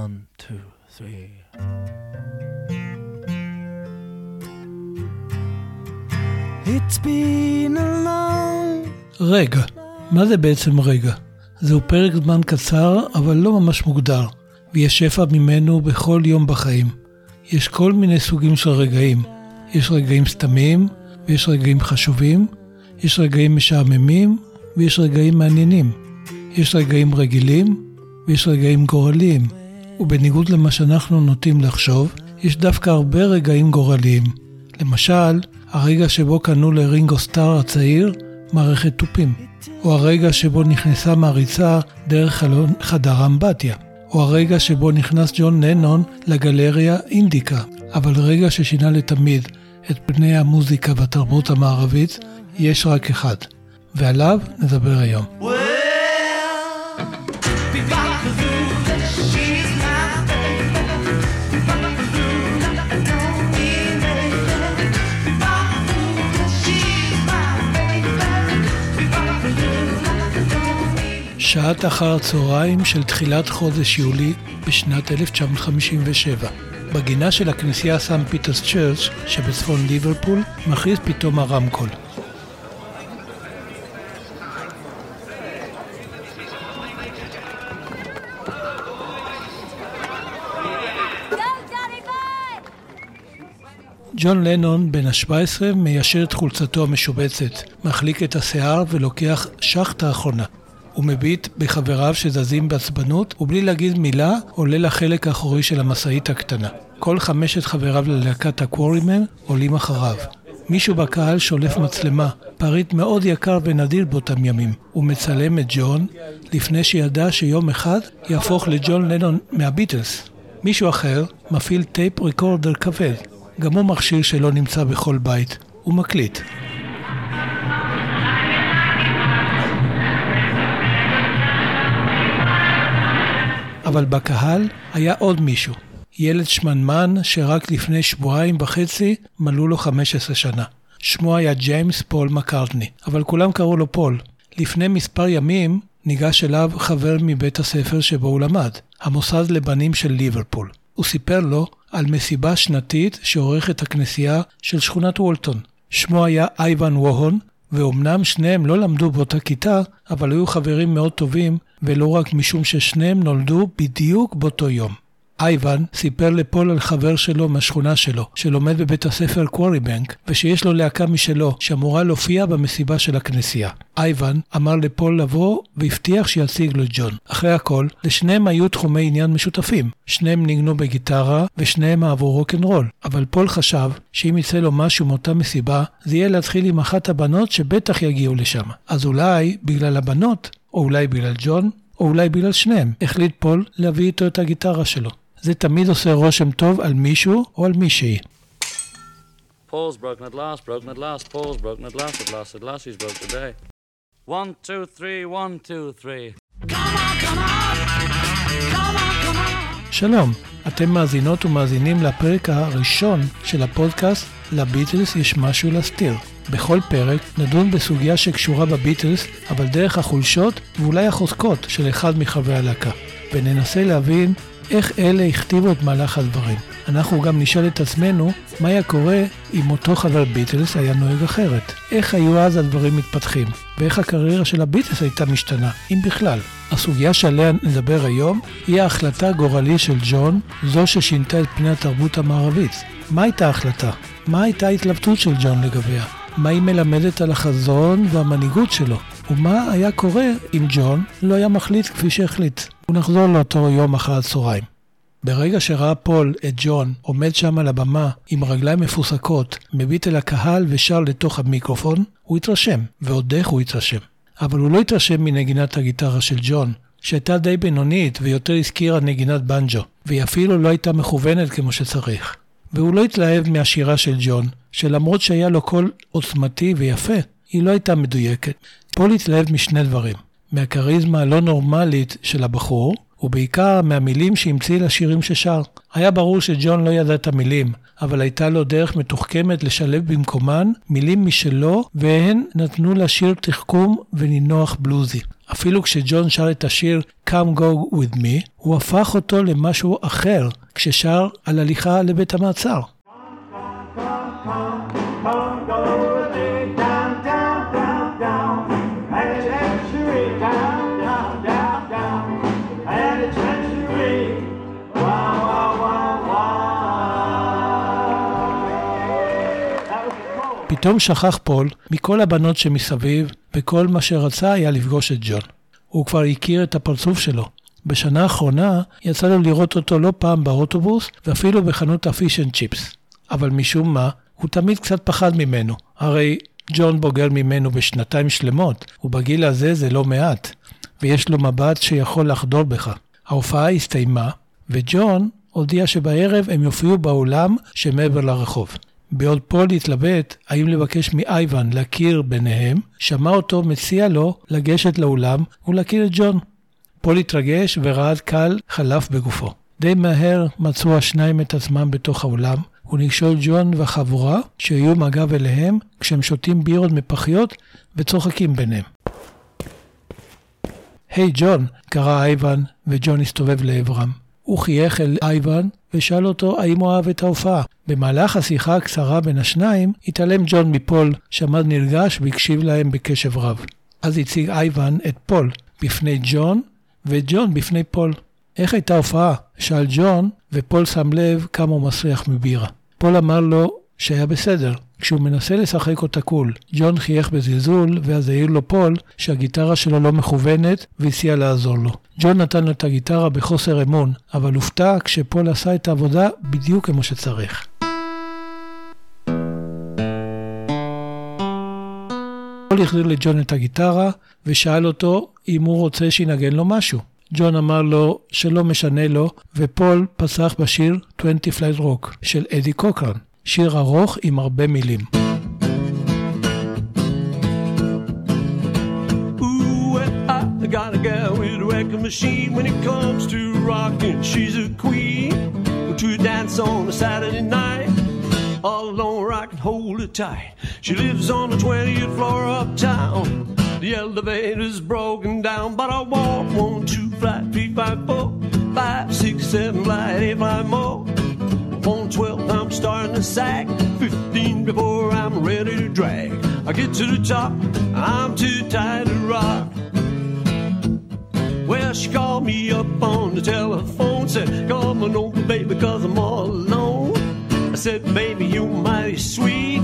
one, two, three. It's been a long... רגע, מה זה בעצם רגע? זהו פרק זמן קצר, אבל לא ממש מוגדר, ויש שפע ממנו בכל יום בחיים. יש כל מיני סוגים של רגעים. יש רגעים סתמיים, ויש רגעים חשובים, יש רגעים משעממים, ויש רגעים מעניינים. יש רגעים רגילים, ויש רגעים גורליים. ובניגוד למה שאנחנו נוטים לחשוב, יש דווקא הרבה רגעים גורליים. למשל, הרגע שבו קנו לרינגו סטאר הצעיר מערכת תופים, או הרגע שבו נכנסה מעריצה דרך חלון חדר אמבטיה, או הרגע שבו נכנס ג'ון לנון לגלריה אינדיקה, אבל רגע ששינה לתמיד את פני המוזיקה והתרבות המערבית, יש רק אחד, ועליו נדבר היום. שעת אחר הצהריים של תחילת חודש יולי בשנת 1957. בגינה של הכנסייה סן פיטרס צ'רץ' שבצפון ליברפול מכריז פתאום הרמקול. ג'ון לנון, בן ה-17, מיישר את חולצתו המשובצת, מחליק את השיער ולוקח שחטה אחרונה. הוא מביט בחבריו שזזים בעצבנות, ובלי להגיד מילה, עולה לחלק האחורי של המשאית הקטנה. כל חמשת חבריו ללהקת הקוורימן עולים אחריו. מישהו בקהל שולף מצלמה, פריט מאוד יקר ונדיר באותם ימים. הוא מצלם את ג'ון, לפני שידע שיום אחד יהפוך לג'ון לנון מהביטלס. מישהו אחר מפעיל טייפ ריקורדר כבד, גם הוא מכשיר שלא נמצא בכל בית. הוא מקליט. אבל בקהל היה עוד מישהו, ילד שמנמן שרק לפני שבועיים וחצי מלאו לו 15 שנה. שמו היה ג'יימס פול מקארטני, אבל כולם קראו לו פול. לפני מספר ימים ניגש אליו חבר מבית הספר שבו הוא למד, המוסד לבנים של ליברפול. הוא סיפר לו על מסיבה שנתית שעורכת הכנסייה של שכונת וולטון. שמו היה אייבן ווהן, ואומנם שניהם לא למדו באותה כיתה, אבל היו חברים מאוד טובים, ולא רק משום ששניהם נולדו בדיוק באותו יום. אייבן סיפר לפול על חבר שלו מהשכונה שלו, שלומד בבית הספר קוורי בנק, ושיש לו להקה משלו, שאמורה להופיע במסיבה של הכנסייה. אייבן אמר לפול לבוא, והבטיח שיציג לו ג'ון. אחרי הכל, לשניהם היו תחומי עניין משותפים. שניהם ניגנו בגיטרה, ושניהם אהבו רוקנרול. אבל פול חשב שאם יצא לו משהו מאותה מסיבה, זה יהיה להתחיל עם אחת הבנות שבטח יגיעו לשם. אז אולי, בגלל הבנות, או אולי בגלל ג'ון, או אולי בגלל שניהם, החליט פול להביא איתו את הגיטרה שלו. זה תמיד עושה רושם טוב על מישהו או על מישהי. Paul's broken at last, broken at last, Paul's broken at last, at last, at last, he's broke today. One, two, three, one, two, three. שלום, אתם מאזינות ומאזינים לפרק הראשון של הפודקאסט "לביטלס יש משהו להסתיר". בכל פרק נדון בסוגיה שקשורה בביטלס, אבל דרך החולשות ואולי החוזקות של אחד מחברי הלהקה, וננסה להבין איך אלה הכתיבו את מהלך הדברים. אנחנו גם נשאל את עצמנו מה היה קורה אם אותו חבר ביטלס היה נוהג אחרת. איך היו אז הדברים מתפתחים, ואיך הקריירה של הביטלס הייתה משתנה, אם בכלל. הסוגיה שעליה נדבר היום היא ההחלטה הגורלית של ג'ון, זו ששינתה את פני התרבות המערבית. מה הייתה ההחלטה? מה הייתה ההתלבטות של ג'ון לגביה? מה היא מלמדת על החזון והמנהיגות שלו? ומה היה קורה אם ג'ון לא היה מחליט כפי שהחליט? ונחזור לאותו יום אחר הצהריים. ברגע שראה פול את ג'ון עומד שם על הבמה עם רגליים מפוסקות, מביט אל הקהל ושר לתוך המיקרופון, הוא התרשם, ועוד איך הוא התרשם. אבל הוא לא התרשם מנגינת הגיטרה של ג'ון, שהייתה די בינונית ויותר הזכירה נגינת בנג'ו, והיא אפילו לא הייתה מכוונת כמו שצריך. והוא לא התלהב מהשירה של ג'ון, שלמרות שהיה לו קול עוצמתי ויפה, היא לא הייתה מדויקת. פול התלהב משני דברים, מהכריזמה הלא נורמלית של הבחור, ובעיקר מהמילים שהמציא לשירים ששר. היה ברור שג'ון לא ידע את המילים, אבל הייתה לו דרך מתוחכמת לשלב במקומן מילים משלו, והן נתנו לשיר תחכום ונינוח בלוזי. אפילו כשג'ון שר את השיר Come Go With Me, הוא הפך אותו למשהו אחר כששר על הליכה לבית המעצר. פתאום שכח פול מכל הבנות שמסביב, וכל מה שרצה היה לפגוש את ג'ון. הוא כבר הכיר את הפרצוף שלו. בשנה האחרונה יצא לו לראות אותו לא פעם באוטובוס, ואפילו בחנות ה fish and chips. אבל משום מה, הוא תמיד קצת פחד ממנו. הרי ג'ון בוגר ממנו בשנתיים שלמות, ובגיל הזה זה לא מעט, ויש לו מבט שיכול לחדור בך. ההופעה הסתיימה, וג'ון הודיע שבערב הם יופיעו באולם שמעבר לרחוב. בעוד פול התלבט האם לבקש מאייבן להכיר ביניהם, שמע אותו מציע לו לגשת לאולם ולהכיר את ג'ון. פול התרגש ורעד קל חלף בגופו. די מהר מצאו השניים את עצמם בתוך האולם, וניגשו ג'ון והחבורה שהיו עם הגב אליהם כשהם שותים בירות מפחיות וצוחקים ביניהם. היי hey, ג'ון, קרא אייבן, וג'ון הסתובב לעברם. הוא חייך אל אייבן ושאל אותו האם הוא אהב את ההופעה. במהלך השיחה הקצרה בין השניים, התעלם ג'ון מפול, שעמד נרגש והקשיב להם בקשב רב. אז הציג אייבן את פול בפני ג'ון, וג'ון בפני פול. איך הייתה ההופעה? שאל ג'ון, ופול שם לב כמה הוא מסריח מבירה. פול אמר לו שהיה בסדר, כשהוא מנסה לשחק אותה cool. ג'ון חייך בזלזול, ואז העיר לו פול שהגיטרה שלו לא מכוונת, והציע לעזור לו. ג'ון נתן לו את הגיטרה בחוסר אמון, אבל הופתע כשפול עשה את העבודה בדיוק כמו שצריך. פול החזיר לג'ון את הגיטרה, ושאל אותו אם הוא רוצה שינגן לו משהו. ג'ון אמר לו שלא משנה לו, ופול פסח בשיר 20 Flight Rock של אדי קוקרן, שיר ארוך עם הרבה מילים. Ooh, I got a gal with a record machine when it comes to rocking. She's a queen to dance on a Saturday night. All alone, where I can hold her tight. She lives on the 20th floor uptown. The elevator's broken down, but I walk one, two, flight, three, five, four, five, six, seven, flight, eight, five more. On 12, I'm starting to sag. 15 before I'm ready to drag. I get to the top, I'm too tired to rock. Well, she called me up on the telephone, said, Come on over, baby, cause I'm all alone. I said, Baby, you're mighty sweet,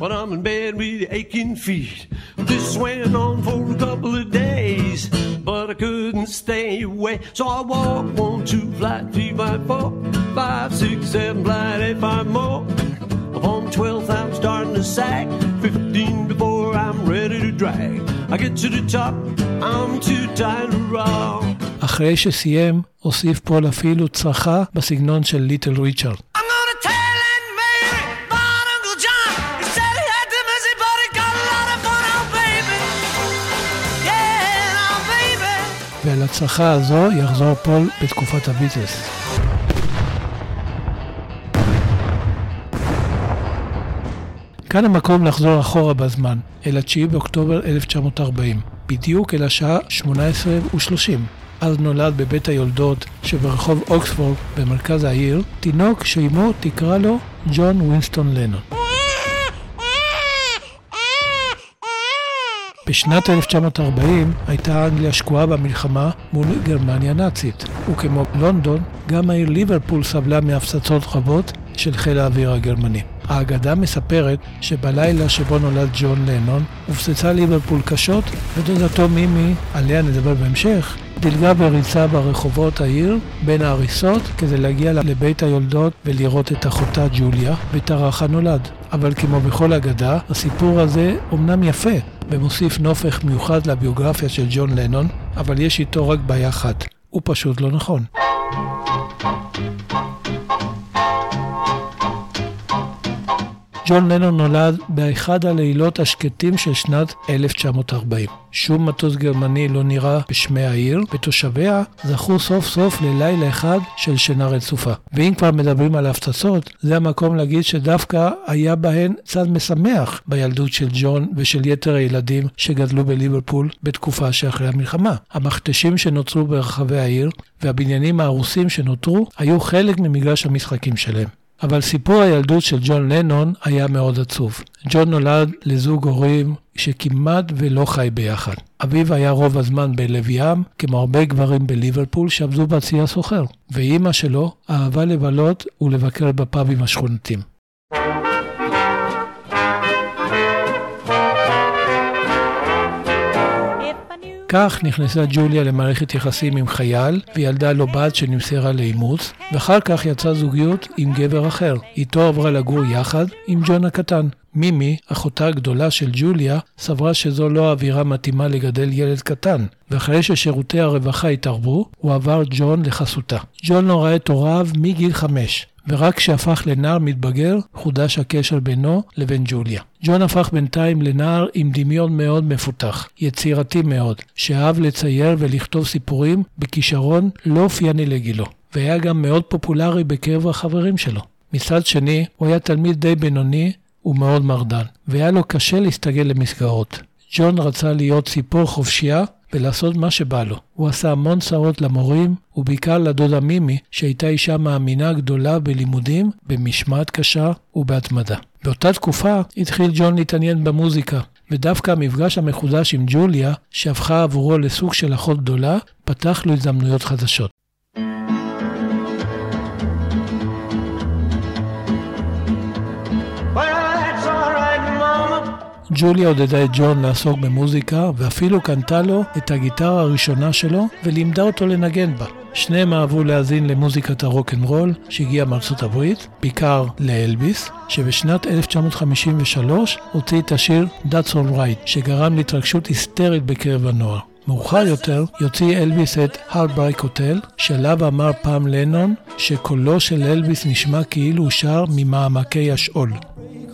but I'm in bed with aching feet. This went on for a couple of days, but I couldn't stay away. So I walked one, two, flight, three, five, four, five, six, seven, flight, eight, five more. Upon 12th, I'm starting to sag. 15 before I'm ready to drag. I get to the top, I'm too tired to rock. אחרי שסיים, הוסיף פול אפילו צרחה בסגנון של ליטל ריצ'רד. I'm gonna tell Aunt Mary about Uncle כאן המקום לחזור אחורה בזמן, אל ה-9 באוקטובר 1940, בדיוק אל השעה 18:30. אז נולד בבית היולדות שברחוב אוקספורד במרכז העיר, תינוק שאימו תקרא לו ג'ון ווינסטון לנון. בשנת 1940 הייתה אנגליה שקועה במלחמה מול גרמניה הנאצית, וכמו לונדון, גם העיר ליברפול סבלה מהפצצות רבות של חיל האוויר הגרמני. האגדה מספרת שבלילה שבו נולד ג'ון לנון, הופצצה ליברפול קשות, ודודתו מימי, עליה נדבר בהמשך, דילגה בריצה ברחובות העיר בין ההריסות כדי להגיע לבית היולדות ולראות את אחותה ג'וליה, וטרח הנולד. אבל כמו בכל אגדה, הסיפור הזה אומנם יפה, ומוסיף נופך מיוחד לביוגרפיה של ג'ון לנון, אבל יש איתו רק בעיה אחת, הוא פשוט לא נכון. ג'ון לנון נולד באחד הלילות השקטים של שנת 1940. שום מטוס גרמני לא נראה בשמי העיר, ותושביה זכו סוף סוף ללילה אחד של שינה רצופה. ואם כבר מדברים על הפצצות, זה המקום להגיד שדווקא היה בהן צד משמח בילדות של ג'ון ושל יתר הילדים שגדלו בליברפול בתקופה שאחרי המלחמה. המכתשים שנוצרו ברחבי העיר והבניינים ההרוסים שנותרו היו חלק ממגרש המשחקים שלהם. אבל סיפור הילדות של ג'ון לנון היה מאוד עצוב. ג'ון נולד לזוג הורים שכמעט ולא חי ביחד. אביו היה רוב הזמן בלב ים, כמו הרבה גברים בליברפול שעבדו בצי הסוחר. ואימא שלו אהבה לבלות ולבקר בפאבים השכונתיים. כך נכנסה ג'וליה למערכת יחסים עם חייל וילדה לו בת שנמסרה לאימוץ, ואחר כך יצאה זוגיות עם גבר אחר. איתו עברה לגור יחד עם ג'ון הקטן. מימי, אחותה הגדולה של ג'וליה, סברה שזו לא האווירה מתאימה לגדל ילד קטן, ואחרי ששירותי הרווחה התערבו, הוא עבר ג'ון לחסותה. ג'ון לא ראה את הוריו מגיל חמש. ורק כשהפך לנער מתבגר, חודש הקשר בינו לבין ג'וליה. ג'ון הפך בינתיים לנער עם דמיון מאוד מפותח, יצירתי מאוד, שאהב לצייר ולכתוב סיפורים בכישרון לא אופייני לגילו, והיה גם מאוד פופולרי בקרב החברים שלו. מצד שני, הוא היה תלמיד די בינוני ומאוד מרדן, והיה לו קשה להסתגל למסגרות. ג'ון רצה להיות ציפור חופשייה ולעשות מה שבא לו. הוא עשה המון צרות למורים, ובעיקר לדודה מימי, שהייתה אישה מאמינה גדולה בלימודים, במשמעת קשה ובהתמדה. באותה תקופה התחיל ג'ון להתעניין במוזיקה, ודווקא המפגש המחודש עם ג'וליה, שהפכה עבורו לסוג של אחות גדולה, פתח לו הזדמנויות חדשות. ג'וליה עודדה את ג'ון לעסוק במוזיקה, ואפילו קנתה לו את הגיטרה הראשונה שלו, ולימדה אותו לנגן בה. שניהם אהבו להאזין למוזיקת הרוקנרול שהגיעה מארצות הברית, בעיקר לאלביס, שבשנת 1953 הוציא את השיר That's All Right, שגרם להתרגשות היסטרית בקרב הנוער. מאוחר יותר יוציא אלביס את Heartbreak Hotel, שעליו אמר פעם לנון שקולו של אלביס נשמע כאילו הוא שר ממעמקי השאול.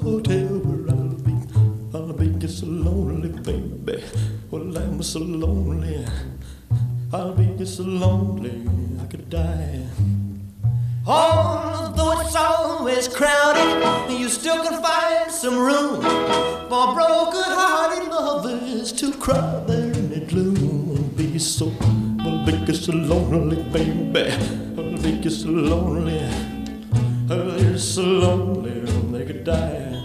hotel just so lonely, baby. Well, I'm so lonely. I'll be just so lonely, I could die. Although it's always crowded, you still can find some room for broken-hearted lovers To cry there in the gloom, I'll be so, I'll be just so lonely, baby. I'll be just so lonely. I'll be so lonely, I could die.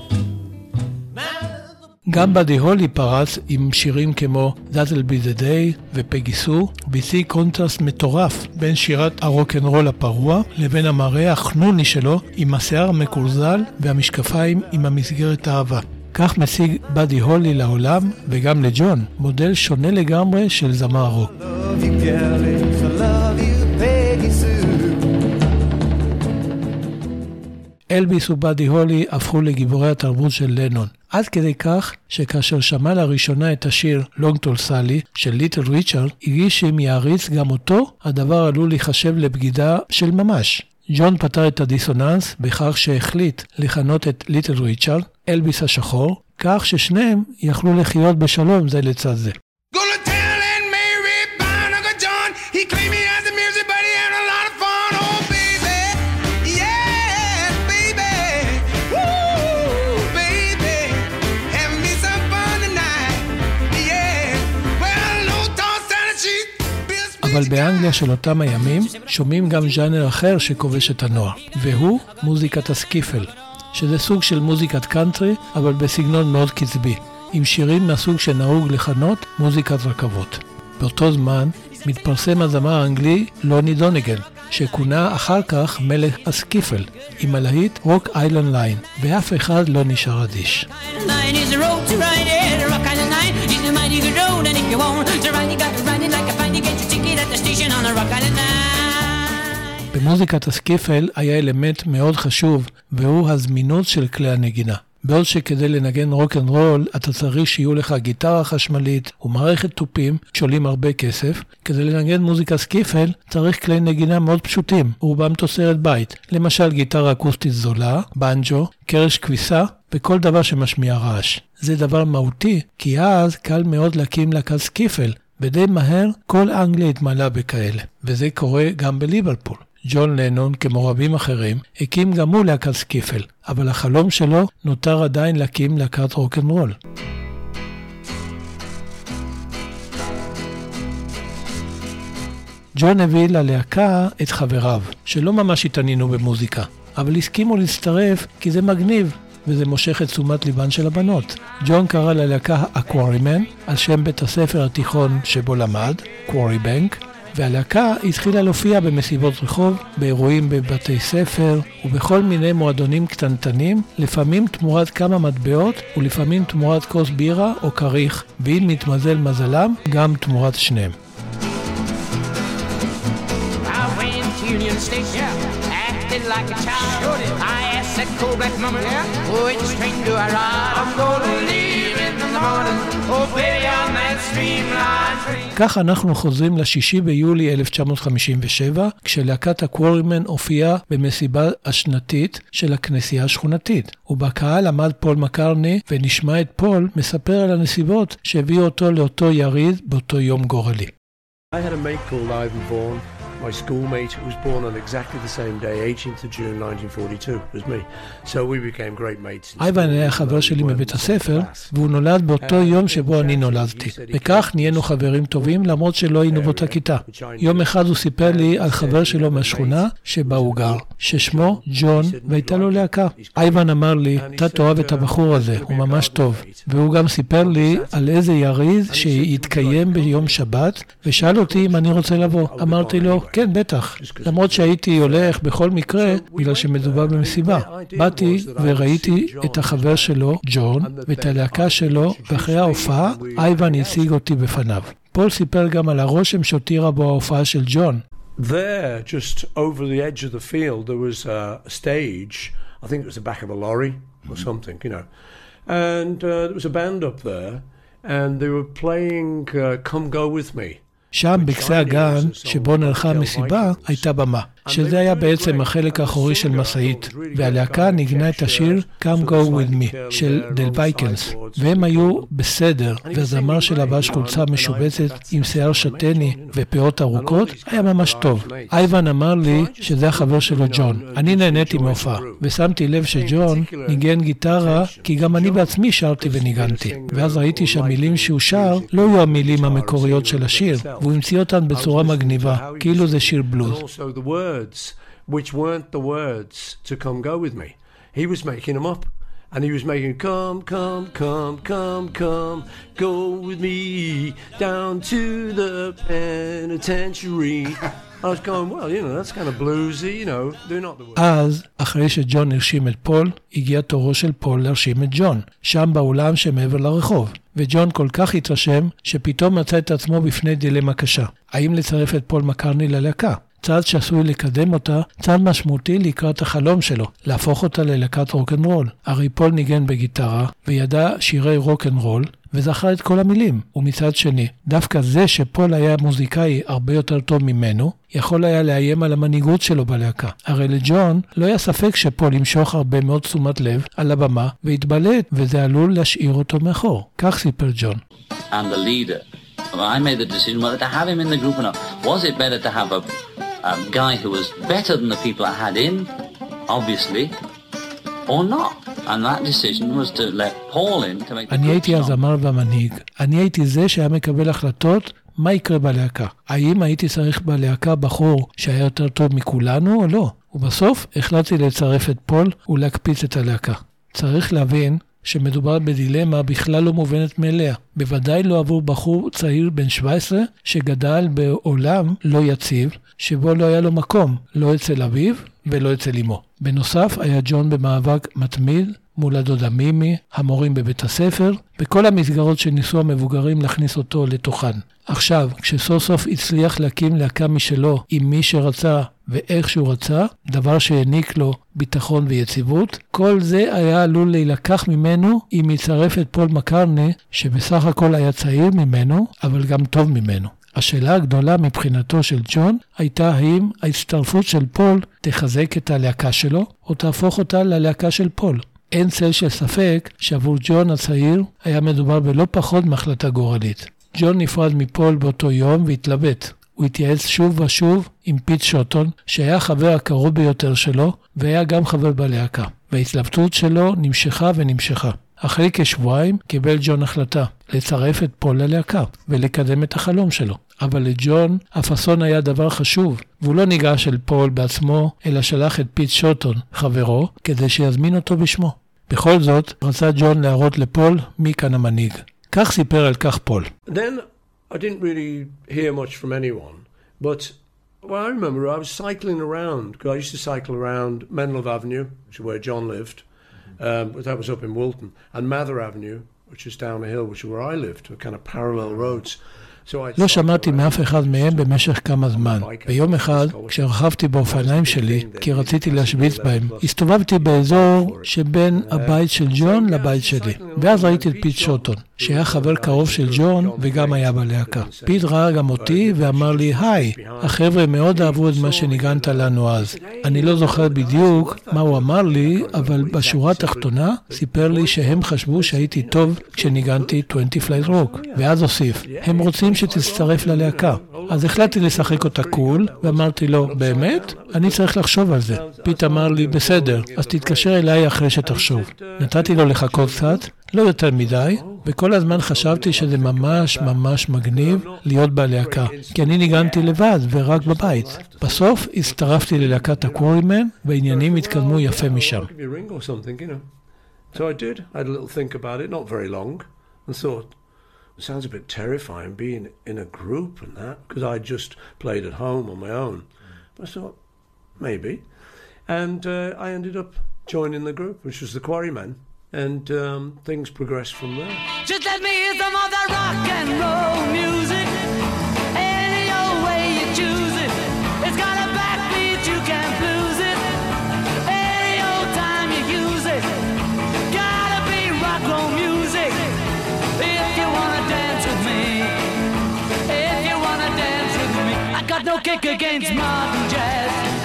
גם באדי הולי פרץ עם שירים כמו That'll be the day ו Peggy Sue, והציג קונטרסט מטורף בין שירת הרוקנרול הפרוע לבין המראה החנוני שלו עם השיער המקורזל והמשקפיים עם המסגרת העבה. כך מציג באדי הולי לעולם, וגם לג'ון, מודל שונה לגמרי של זמר רוק. אלביס ובאדי הולי הפכו לגיבורי התרבות של לנון. עד כדי כך שכאשר שמע לראשונה את השיר "Long Tall Sally" של ליטל ריצ'רד, הרגיש שאם יעריץ גם אותו, הדבר עלול להיחשב לבגידה של ממש. ג'ון פתר את הדיסוננס בכך שהחליט לכנות את ליטל ריצ'רד, אלביס השחור, כך ששניהם יכלו לחיות בשלום זה לצד זה. אבל באנגליה של אותם הימים שומעים גם ז'אנר אחר שכובש את הנוער, והוא מוזיקת הסקיפל, שזה סוג של מוזיקת קאנטרי, אבל בסגנון מאוד קצבי, עם שירים מהסוג שנהוג לכנות מוזיקת רכבות. באותו זמן מתפרסם הזמר האנגלי לוני דונגן, שכונה אחר כך מלך הסקיפל, עם הלהיט Rock Island Line, ואף אחד לא נשאר אדיש. Line במוזיקת הסקיפל היה אלמנט מאוד חשוב, והוא הזמינות של כלי הנגינה. בעוד שכדי לנגן רוק אנד רול אתה צריך שיהיו לך גיטרה חשמלית ומערכת תופים שעולים הרבה כסף, כדי לנגן מוזיקה סקיפל צריך כלי נגינה מאוד פשוטים, רובם תוצרת בית, למשל גיטרה אקוסטית זולה, בנג'ו, קרש כביסה וכל דבר שמשמיע רעש. זה דבר מהותי, כי אז קל מאוד להקים להקת סקיפל, ודי מהר כל אנגליה התמלאה בכאלה, וזה קורה גם בליברפול. ג'ון לנון, כמו רבים אחרים, הקים גם הוא להקת סקיפל, אבל החלום שלו נותר עדיין להקים להקת רוקנרול. ג'ון הביא ללהקה את חבריו, שלא ממש התעניינו במוזיקה, אבל הסכימו להצטרף כי זה מגניב וזה מושך את תשומת ליבן של הבנות. ג'ון קרא ללהקה אקוורימן, על שם בית הספר התיכון שבו למד, קוורי בנק, והלהקה התחילה להופיע במסיבות רחוב, באירועים בבתי ספר ובכל מיני מועדונים קטנטנים, לפעמים תמורת כמה מטבעות ולפעמים תמורת כוס בירה או כריך, ואם מתמזל מזלם, גם תמורת שניהם. Union Station, acted like a child. I asked that cold black mama, which train do I ride? I'm gonna leave in the morning, oh baby, on that streamline train. כך אנחנו חוזרים ל-6 ביולי 1957, כשלהקת הקוורימן הופיעה במסיבה השנתית של הכנסייה השכונתית. ובקהל עמד פול מקרטני, ונשמע את פול מספר על הנסיבות שהביאו אותו לאותו יריד באותו יום גורלי. I had a mate called Ivan Vaughan, my schoolmate, who was born on exactly the same day, 18th of June 1942, as me. So we became great mates. אייבן היה חבר שלי מבית הספר, והוא נולד באותו יום שבו אני נולדתי. וכך נהיינו חברים טובים, למרות שלא היינו באותה כיתה. יום אחד הוא סיפר לי על חבר שלו מהשכונה שבה הוא גר, ששמו ג'ון, והייתה לו להקה. אייבן אמר לי, אתה תאהב את הבחור הזה, הוא ממש טוב. והוא גם סיפר לי על איזה יריד שהתקיים ביום שבת, ושאל אותי אם אני רוצה לבוא. אמרתי לו, כן, בטח. למרות שהייתי הולך בכל מקרה, בגלל שמדובר במסיבה. באתי וראיתי את החבר שלו, ג'ון, ואת הלהקה שלו, ואחרי ההופעה, אייבן הציג אותי בפניו. פול סיפר גם על הרושם שהותירה בו ההופעה של ג'ון. There, just over the edge of the field, there was a stage. I think it was the back of a lorry or something, you know. And uh, there was a band up there, and they were playing uh, "Come Go with Me." שם, בקצה הגן, שבו נערכה המסיבה, הייתה במה, שזה היה בעצם החלק האחורי של משאית, והלהקה ניגנה את השיר Come Go With Me של דל וייקנס, והם היו בסדר, והזמר שלבש חולצה משובצת עם שיער שתני ופאות ארוכות, היה ממש טוב. אייבן אמר לי שזה החבר שלו ג'ון. אני נהניתי מהופעה, ושמתי לב שג'ון ניגן גיטרה, כי גם אני בעצמי שרתי וניגנתי. ואז ראיתי שהמילים שהוא שר לא היו המילים המקוריות של השיר, והוא המציא אותן בצורה מגניבה, כאילו זה שיר בלוז. Words, which weren't the words to come go with me. He was making them up. And he was making come, come, come, come, come, go with me down to the penitentiary. I was going, well, you know, that's kind of bluesy, you know, they're not the words. אז, אחרי שג'ון הרשים את פול, הגיע תורו של פול להרשים את ג'ון, שם באולם שמעבר לרחוב. וג'ון כל כך התרשם, שפתאום מצא את עצמו בפני דילמה קשה. האם לצרף את פול מקרטני ללהקה? צעד שעשוי לקדם אותה, צעד משמעותי לקראת החלום שלו, להפוך אותה ללהקת רוקנרול. הרי פול ניגן בגיטרה, וידע שירי רוקנרול, וזכר את כל המילים. ומצד שני, דווקא זה שפול היה מוזיקאי הרבה יותר טוב ממנו, יכול היה לאיים על המנהיגות שלו בלהקה. הרי לג'ון לא היה ספק שפול ימשוך הרבה מאוד תשומת לב על הבמה ויתבלט, וזה עלול להשאיר אותו מאחור. כך סיפר ג'ון. and the leader. Well, I made the decision whether to have him in the group or not. Was it better to have a, a guy who was better than the people I had in, obviously, or not? And that decision was to let Paul in to make the אני הייתי. הזמר והמנהיג. אני הייתי זה שהיה מקבל החלטות מה יקרה בלהקה. האם הייתי צריך בלהקה בחור שהיה יותר טוב מכולנו או לא? ובסוף החלטתי לצרף את פול ולהקפיץ את הלהקה. צריך להבין שמדובר בדילמה בכלל לא מובנת מאליה. בוודאי לא עבור בחור צעיר בן 17 שגדל בעולם לא יציב, שבו לא היה לו מקום, לא אצל אביו ולא אצל אמו. בנוסף, היה ג'ון במאבק מתמיד מול הדודה מימי, המורים בבית הספר, וכל המסגרות שניסו המבוגרים להכניס אותו לתוכן. עכשיו, כשסוף סוף הצליח להקים להקה משלו עם מי שרצה ואיך שהוא רצה, דבר שהעניק לו ביטחון ויציבות, כל זה היה עלול להילקח ממנו אם יצרף את פול מקרטני, שבסך הכל היה צעיר ממנו, אבל גם טוב ממנו. השאלה הגדולה מבחינתו של ג'ון הייתה האם ההצטרפות של פול תחזק את הלהקה שלו, או תהפוך אותה ללהקה של פול. אין צל של ספק שעבור ג'ון הצעיר היה מדובר בלא פחות מהחלטה גורלית. ג'ון נפרד מפול באותו יום והתלבט. הוא התייעץ שוב ושוב עם פיט שוטון, שהיה החבר הקרוב ביותר שלו, והיה גם חבר בלהקה. וההתלבטות שלו נמשכה ונמשכה. אחרי כשבועיים קיבל ג'ון החלטה לצרף את פול ללהקה ולקדם את החלום שלו. אבל לג'ון הפאסון היה דבר חשוב, והוא לא ניגש אל פול בעצמו, אלא שלח את פיט שוטון, חברו, כדי שיזמין אותו בשמו. בכל זאת, רצה ג'ון להראות לפול מי כאן המנהיג. כך סיפר על כך פול. Then I didn't really hear much from anyone, but well, I remember I was cycling around because I used to cycle around Menlove Avenue, which is where John lived, um, but that was up in Woolton, and Mather Avenue, which is down the hill, which is where I lived, were kind of parallel roads. לא שמעתי מאף אחד מהם במשך כמה זמן. ביום אחד, כשרכבתי באופניים שלי, כי רציתי להשוויץ בהם, הסתובבתי באזור שבין הבית של ג'ון לבית שלי. ואז ראיתי את פיט שוטון, שהיה חבר קרוב של ג'ון וגם היה בלהקה. פיט ראה גם אותי ואמר לי, היי, החבר'ה מאוד אהבו את מה שניגנת לנו אז. אני לא זוכר בדיוק מה הוא אמר לי, אבל בשורה התחתונה סיפר לי שהם חשבו שהייתי טוב כשניגנתי 20 Flight Rock. ואז הוסיף, הם רוצים שתצטרף ללהקה. אז החלטתי לשחק אותה cool, ואמרתי לו, באמת? אני צריך לחשוב על זה. פיט אמר לי, בסדר, אז תתקשר אליי אחרי שתחשוב. נתתי לו לחכות קצת, לא יותר מדי, וכל הזמן חשבתי שזה ממש ממש מגניב להיות בלהקה, כי אני ניגנתי לבד ורק בבית. בסוף הצטרפתי ללהקת הקוורימן, והעניינים התקדמו יפה משם. So I did. I had a little think about it, not very long, and thought, it sounds a bit terrifying being in a group and that, because I just played at home on my own. But I thought, maybe. And uh, I ended up joining the group, which was the Quarrymen, and um, things progressed from there. Just let me hear some of that rock and roll music. Kick against modern jazz.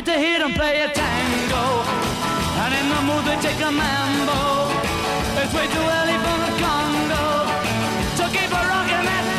Me. To hear them play a tango. And in the mood they take a mambo. It's way too early for the Congo. So keep a rocking that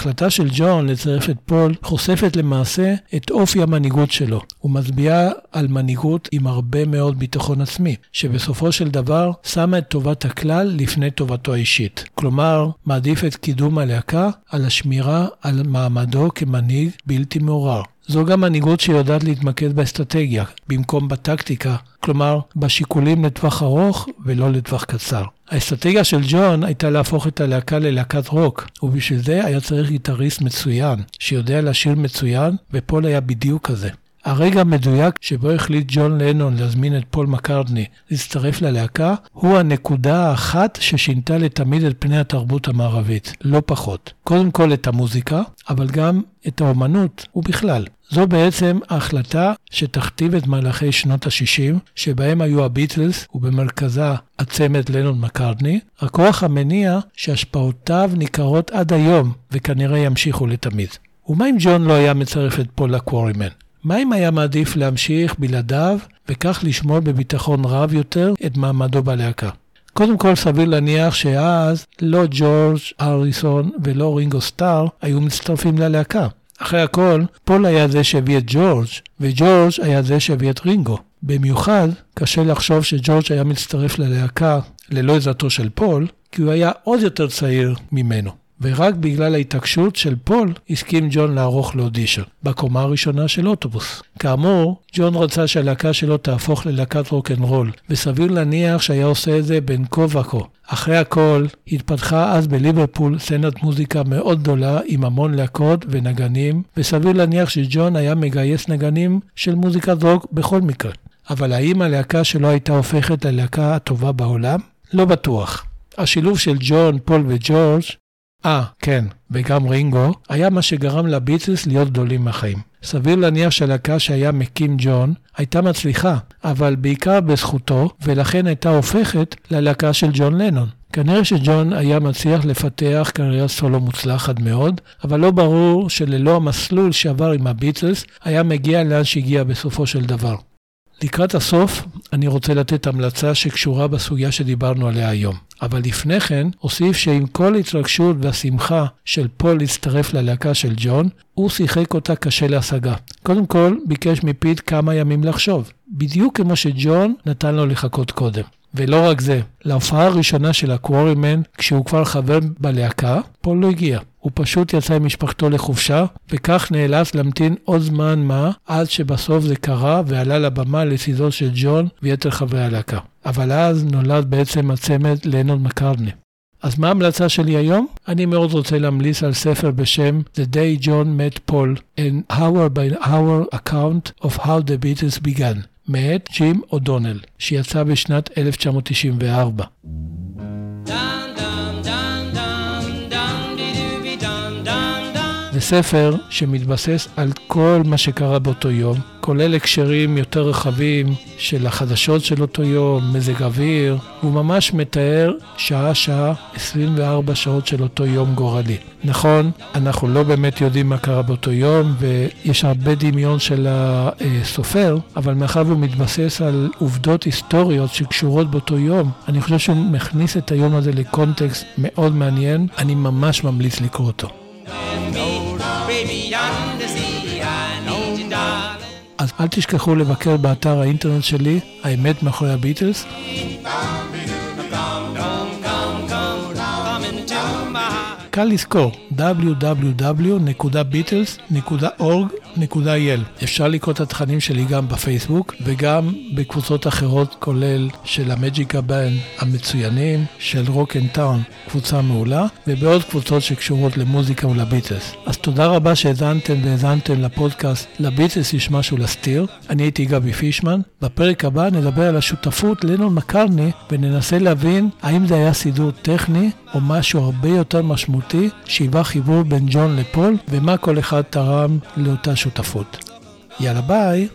ההחלטה של ג'ון לצרף את פול חושפת למעשה את אופי המנהיגות שלו, ומצביעה על מנהיגות עם הרבה מאוד ביטחון עצמי, שבסופו של דבר שמה את טובת הכלל לפני טובתו האישית. כלומר, מעדיף את קידום הלהקה על השמירה על מעמדו כמנהיג בלתי מעורר. זו גם מנהיגות שיודעת להתמקד באסטרטגיה, במקום בטקטיקה, כלומר, בשיקולים לטווח ארוך ולא לטווח קצר. האסטרטגיה של ג'ון הייתה להפוך את הלהקה ללהקת רוק, ובשביל זה היה צריך גיטריסט מצוין, שיודע לשיר מצוין, ופול היה בדיוק כזה. הרגע המדויק שבו החליט ג'ון לנון להזמין את פול מקארטני להצטרף ללהקה, הוא הנקודה האחת ששינתה לתמיד את פני התרבות המערבית, לא פחות. קודם כל את המוזיקה, אבל גם את האומנות ובכלל. זו בעצם ההחלטה שתכתיב את מהלכי שנות ה-60, שבהם היו הביטלס ובמרכזה הצמד לנון מקארטני, הכוח המניע שהשפעותיו ניכרות עד היום וכנראה ימשיכו לתמיד. ומה אם ג'ון לא היה מצרף את פול לקוורימן? מה אם היה מעדיף להמשיך בלעדיו וכך לשמור בביטחון רב יותר את מעמדו בלהקה? קודם כל סביר להניח שאז לא ג'ורג' הריסון ולא רינגו סטאר היו מצטרפים ללהקה. אחרי הכל, פול היה זה שהביא את ג'ורג' וג'ורג' היה זה שהביא את רינגו. במיוחד, קשה לחשוב שג'ורג' היה מצטרף ללהקה ללא עזרתו של פול, כי הוא היה עוד יותר צעיר ממנו. ורק בגלל ההתעקשות של פול הסכים ג'ון לערוך לו אודישן, בקומה הראשונה של אוטובוס. כאמור, ג'ון רצה שהלהקה שלו תהפוך ללהקת רוקנרול, וסביר להניח שהיה עושה את זה בין כה וכה. אחרי הכל, התפתחה אז בליברפול סצנת מוזיקה מאוד גדולה עם המון להקות ונגנים, וסביר להניח שג'ון היה מגייס נגנים של מוזיקת רוק בכל מקרה. אבל האם הלהקה שלו הייתה הופכת ללהקה הטובה בעולם? לא בטוח. השילוב של ג'ון, פול וג'ורג' אה, כן, וגם רינגו, היה מה שגרם לביטלס להיות גדולים מהחיים. סביר להניח שהלהקה שהיה מקים ג'ון הייתה מצליחה, אבל בעיקר בזכותו, ולכן הייתה הופכת ללהקה של ג'ון לנון. כנראה שג'ון היה מצליח לפתח קריירה סולו מוצלחת מאוד, אבל לא ברור שללא המסלול שעבר עם הביטלס, היה מגיע לאן שהגיע בסופו של דבר. לקראת הסוף, אני רוצה לתת המלצה שקשורה בסוגיה שדיברנו עליה היום. אבל לפני כן, אוסיף שעם כל ההתרגשות והשמחה של פול להצטרף ללהקה של ג'ון, הוא שיחק אותה קשה להשגה. קודם כל, ביקש מפיט כמה ימים לחשוב, בדיוק כמו שג'ון נתן לו לחכות קודם. ולא רק זה, להופעה הראשונה של הקוורימן, כשהוא כבר חבר בלהקה, פול לא הגיע. הוא פשוט יצא עם משפחתו לחופשה, וכך נאלץ להמתין עוד זמן מה, עד שבסוף זה קרה ועלה לבמה לצידו של ג'ון ויתר חברי הלהקה. אבל אז נולד בעצם הצמד לנון מקארני. אז מה ההמלצה שלי היום? אני מאוד רוצה להמליץ על ספר בשם The Day John Met Paul, an hour by hour account of how the Beatles began, מאת ג'ים אודונל, שיצא בשנת 1994. זה ספר שמתבסס על כל מה שקרה באותו יום, כולל הקשרים יותר רחבים של החדשות של אותו יום, מזג אוויר, הוא ממש מתאר שעה-שעה 24 שעות של אותו יום גורלי. נכון, אנחנו לא באמת יודעים מה קרה באותו יום, ויש הרבה דמיון של הסופר, אבל מאחר והוא מתבסס על עובדות היסטוריות שקשורות באותו יום, אני חושב שהוא מכניס את היום הזה לקונטקסט מאוד מעניין, אני ממש ממליץ לקרוא אותו. Baby אז אל תשכחו לבקר באתר האינטרנט שלי, האמת מאחורי הביטלס. קל לזכור www.beatles.org.il אפשר לקרוא את התכנים שלי גם בפייסבוק וגם בקבוצות אחרות כולל של המג'יקה בן המצוינים, של Rock and Town, קבוצה מעולה, ובעוד קבוצות שקשורות למוזיקה ולביטלס. אז תודה רבה שהאזנתם והאזנתם לפודקאסט לביטלס יש משהו להסתיר. אני הייתי גבי פישמן. בפרק הבא נדבר על השותפות לנון מקרני וננסה להבין האם זה היה סידור טכני או משהו הרבה יותר משמעותי שהיווה חיבור בין ג'ון לפול ומה כל אחד תרם לאותה שותפות. יאללה ביי!